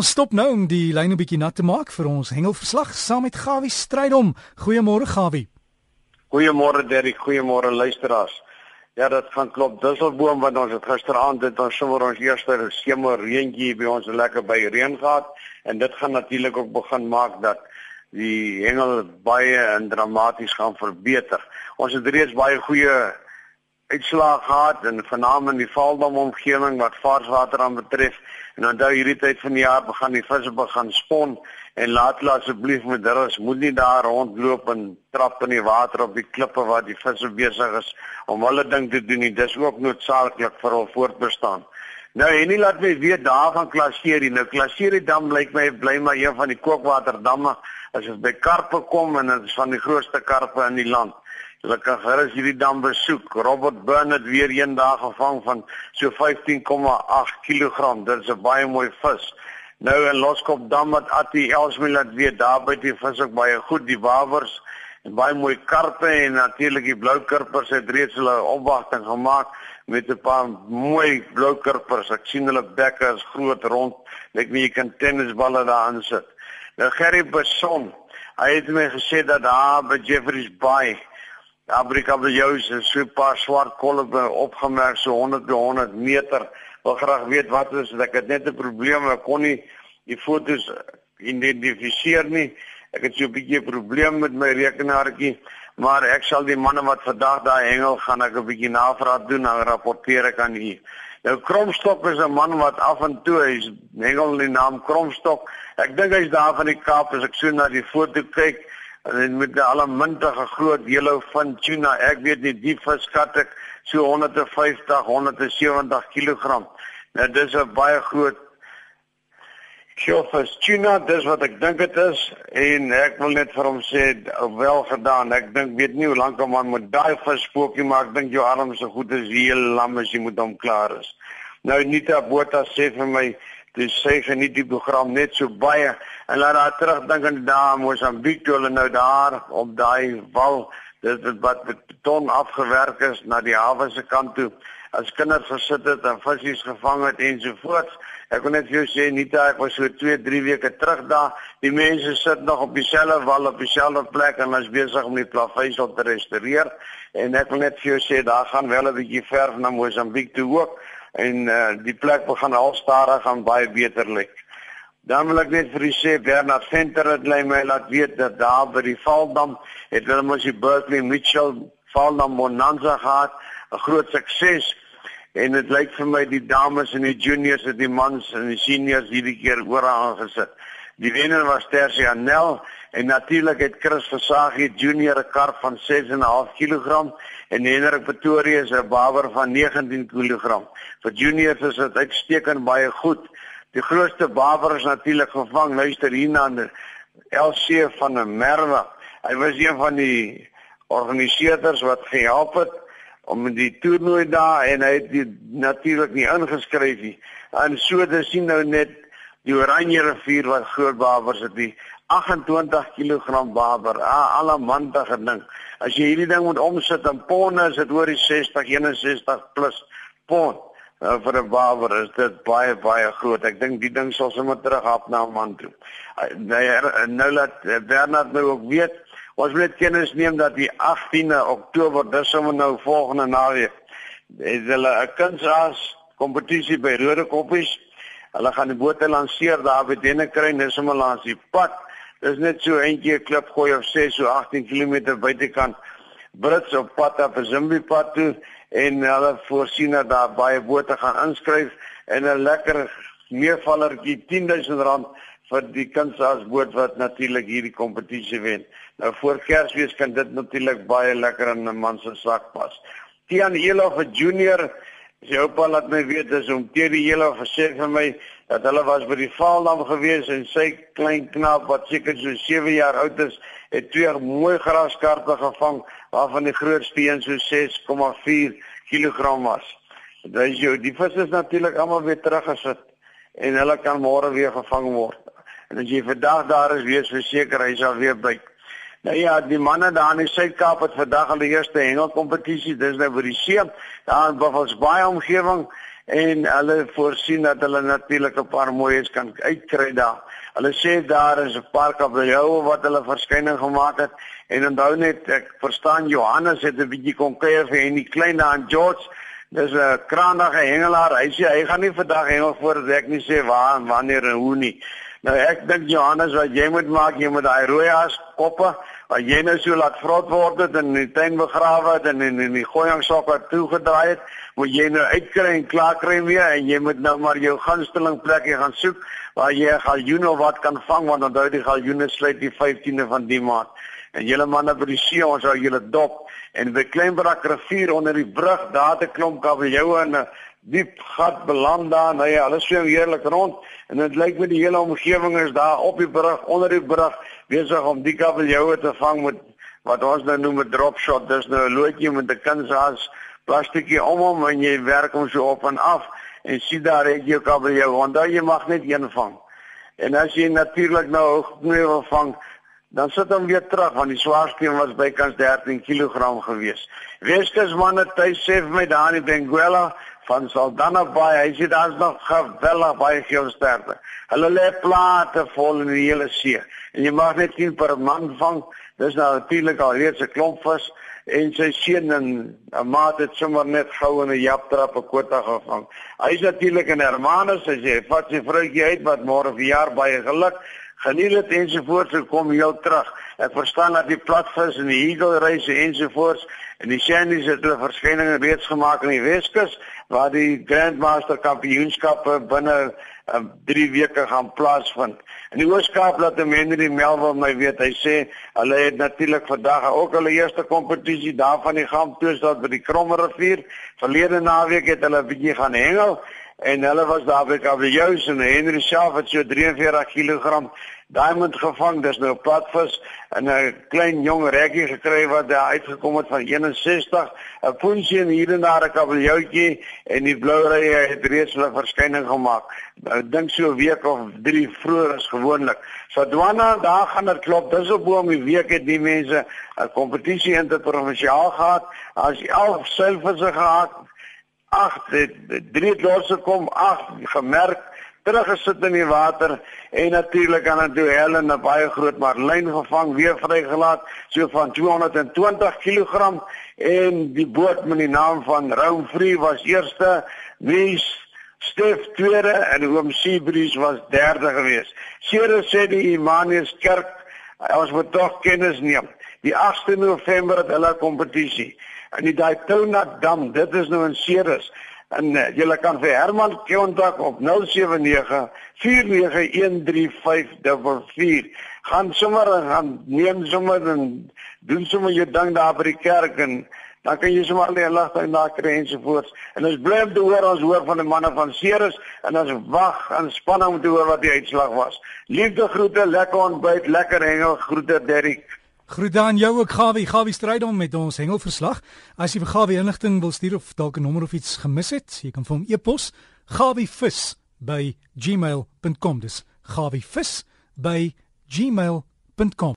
ons stop nou om die lyn 'n bietjie nat te maak vir ons hengelverslag saam met Gawie Strydom. Goeiemôre Gawie. Goeiemôre Derrick, goeiemôre luisteraars. Ja, dit gaan klop. Dusselboom wat ons het gisteraand dit ons sommer ons eerste skemer reentjie by ons lekker by reën gehad en dit gaan natuurlik ook begin maak dat die hengel baie en dramaties gaan verbeter. Ons het reeds baie goeie uitslae gehad en veral in die Valdam omgewing wat varswater aan betref en onthou hierdie tyd van die jaar begin die visse begin spon en laat hulle asseblief met rus. Moet nie daar rondloop en trap in die water op die klippe waar die visse besig is om hulle ding te doen nie. Dis ook noodsaaklik vir hul voortbestaan. Nou en nie laat my weet daar van Klaserie nou Klaserie dam lyk my bly maar een van die kookwaterdamme as dit by karpe kom en dit is van die grootste karpe in die land Hulle kan gerus hierdie dam besoek. Robert Burn het weer een dag gevang van so 15,8 kg. Dit is 'n baie mooi vis. Nou in Loskop dam wat Attie Elsmil het weer daar by die vis ook baie goed, die wawers en baie mooi karpe en natuurlik die blou karpers het reeds hulle opwagting gemaak met 'n paar mooi blou karpers. Ek sien hulle bekke is groot rond. Lyk my jy kan tennisballe daarin sit. Nou Gerry Beson, hy het my gesê dat daar by Jeffreys Bay Afrika wil jou so 'n paar swart kolwe opgemerk so 100 by 100 meter. Wil graag weet wat is dit? Ek het net 'n probleem, ek kon nie die fotos identifiseer nie. Ek het so 'n bietjie probleem met my rekenaartjie, maar ek sal die manne wat vandag daai hengel gaan ek 'n bietjie navraag doen en rapporteer ek aan u. Nou Kromstok is 'n man wat af en toe hy's hengel in die naam Kromstok. Ek dink hy's daar van die Kaap as ek so na die foto kyk en met die allemintige groot yellow fin tuna ek weet nie die vis skat ek so 150 170 kg nou dis 'n baie groot Sjofus tuna dis wat ek dink dit is en ek wil net vir hom sê wel gedaan. Ek dink weet nie hoe lank 'n man met daai vis spookie maar ek dink jou arms so goed as heel lam as jy moet hom klaar is. Nou Nita Botha sê vir my dis sê geniet die program net so baie. En laat daar terugdink aan daai Mosambiek toe hulle nou daar op daai wal dit wat beton afgewerk is na die hawe se kant toe as kinders gesit het en visse gevang het en so voort. Ek kon net vir jou sê Nita, ek was so 2, 3 weke terug daar. Die mense sit nog op dieselfde wal op dieselfde plek en is besig om die plaveisel te restoreer. En ek wil net vir jou sê daar gaan wel 'n bietjie verf na Mosambiek toe ook en uh, die plek begin al stadig gaan baie beter lyk. Dan wil ek net vir u sê Bernard Venter het my laat weet dat daar by die Valdam het hulle mos die Berkeley Mitchell Valdam Bonanza gehad, 'n groot sukses. En dit lyk vir my die dames en die juniors het die mans en die seniors hierdie keer oor aangesit. Die wenner was Tersia Nel en natuurlik het Chris Versagie junior 'n kar van 6.5 kg en Hendrik Pretoria se 'n bawer van 19 kg. Vir juniors is dit uitstekend baie goed. Die grootste bawer is natuurlik gevang luister hier na LC van der Merwe. Hy was een van die organiseerders wat gehelp het om die toernooi daar en hy het natuurlik nie ingeskryf nie. En so te sien nou net die Oranje rivier wat groot bawers het die 28 kg bawer. Alle mandige ding. As jy hierdie ding moet omsit in ponde is dit oor die 60 61 plus pond. Nou vir 'n bawer is dit baie baie groot. Ek dink die ding sal sommer terug op na 'n man toe. Nou nou laat Bernard nou ook weet, ons moet kennis neem dat die 18de Oktober, dis sommer nou volgende naweek, is hulle 'n kunsas kompetisie by Rode Koppies. Hulle gaan die bote lanseer daar by Denekruin, dis sommer langs die pad. Dis net so eentjie klip gooi of 6 so 18 km buitekant Brits op pad op Zimbi pad toe en hulle voorsien dat daar baie bote gaan inskryf en 'n lekker meevallertjie R10000 vir die kunsaas boot wat natuurlik hierdie kompetisie wen. Nou voor Kersfees kan dit natuurlik baie lekker in 'n man se sak pas. Tian Elof 'n junior sy oupa laat my weet dis om Tian Elof gesê vir my dat hulle was by die Vaaldam gewees en sy klein knap wat seker so 7 jaar oud is, het twee mooi graskarpe gevang waarvan die grootste een so 6,4 kg was. Dit is jou die vis is natuurlik almal weer teruggesit en hulle kan môre weer gevang word. En as jy vandag daar is, wees verseker hy sal weer byt. Nou ja, die manne daar in die Suid-Kaap het vandag al die eerste hengelkompetisie, dis nou by die see, daar in Buffalo's Bay omgewing en hulle voorsien dat hulle natuurlik 'n paar mooies kan uitkry daar. Hulle sê daar is 'n paar kabeljoue wat hulle verskyning gemaak het en onthou net ek verstaan Johannes het 'n bietjie kon kuier vir en die klein daan George Dis 'n kraanige hengelaar. Hy sê hy gaan nie vandag hengel voordat ek nie sê waar en wanneer en hoe nie. Nou ek dink Johannes wat jy moet maak, jy moet daai rooi as koppe wat jy nou so laat vrot word het en in die tuin begrawe het en in, die gooiangsokke toegedraai het, moet jy nou uitkry en klaar kry weer en jy moet nou maar jou gunsteling plekie gaan soek waar jy 'n galjoen of wat kan vang want onthou die galjoene sluit die 15de van die maand. En julle manne by die see ons hou julle dop en by Kleinbrak rivier onder die brug daar 'n klomp kabeljoue en 'n diep gat beland daar, nou ja, alles swem heerlik rond en dit lyk my die hele omgewing is daar op die brug, onder die brug besig om die kabeljoue te vang met wat ons nou noem 'n drop shot. Dis nou 'n loodjie met 'n kunshaas plastiekie om hom en jy werk hom so op en af en sien daar het jy kabeljou, want daar jy mag net een vang. En as jy natuurlik nou nie wil vang dan sit hom weer terug want die swaarste een was bykans 13 kg gewees. Weskus manne tuis sê vir my daar in Benguela van Saldanha Bay, hy sê daar's nog geweldig baie geelsterte. Hulle lê plate vol in die hele see en jy mag net 10 per man vang. Dis nou natuurlik al reeds 'n klomp vis en sy seun en 'n maat het sommer net gou in 'n japtrap 'n kwota gevang. Hy's natuurlik in Hermanus, hy sê vat sy vroutjie uit wat môre vir jaar baie geluk geniet dit ensovoorts en kom heel terug. Ek verstaan dat die platvis en die eagle reise ensovoorts en die shandies het hulle verskyninge reeds gemaak in die Weskus waar die Grandmaster Kampioenskappe binne um, 3 weke gaan plaasvind. In die Ooskaap laat die Melville my weet. Hy sê hulle het natuurlik vandag ook hulle eerste kompetisie daarvan die Gamptoes daar by die Kromrivier. Verlede naweek het hulle bietjie gaan hengel en hulle was daar by Kabeljous en Henry Schaaf het so 43 kg diamond gevang dis nou platvis en 'n klein jong reggie gekry wat daar uitgekom het van 61 'n poensie hier en daar 'n kabeljoutjie en die blou rye het reeds hulle verskyning gemaak. Ek dink so 'n week of 3 vroeër as gewoonlik. So dwana daar gaan dit klop dis op bo om die week het die mense 'n kompetisie interprovinsiaal gehad as 11 selfse gehad 8 drie losse kom 8 gemerk teruggesit in die water en natuurlik aan 'n duel 'n baie groot marlyn gevang weer vrygelaat so van 220 kg en die boot met die naam van Round Free was eerste Wies Stef tweede en oom Seabreeze was derde geweest. Sere sê die Immanuel Kerk ons moet tog kennis neem. Die 8de November het hulle kompetisie in die Daytona Dam. Dit is nou in Ceres. En uh, julle kan vir Herman kontak op 079 4913544. Gaan sommer en gaan neem sommer en doen sommer jou ding daar by die kerk en dan kan jy sommer al die lig en daar kry en so voort. En ons bly om te hoor ons hoor van die manne van Ceres en ons wag in spanning om te hoor wat die uitslag was. Liefde groete, lekker ontbyt, lekker hengel, groete Derrick. Groete aan jou ook Gawie, Gawie stryd om met ons hengelverslag. As jy vir Gawie inligting wil stuur of dalk 'n nommer of iets gemis het, jy kan vir hom e-pos gawievis@gmail.com. Dis gawievis@gmail.com.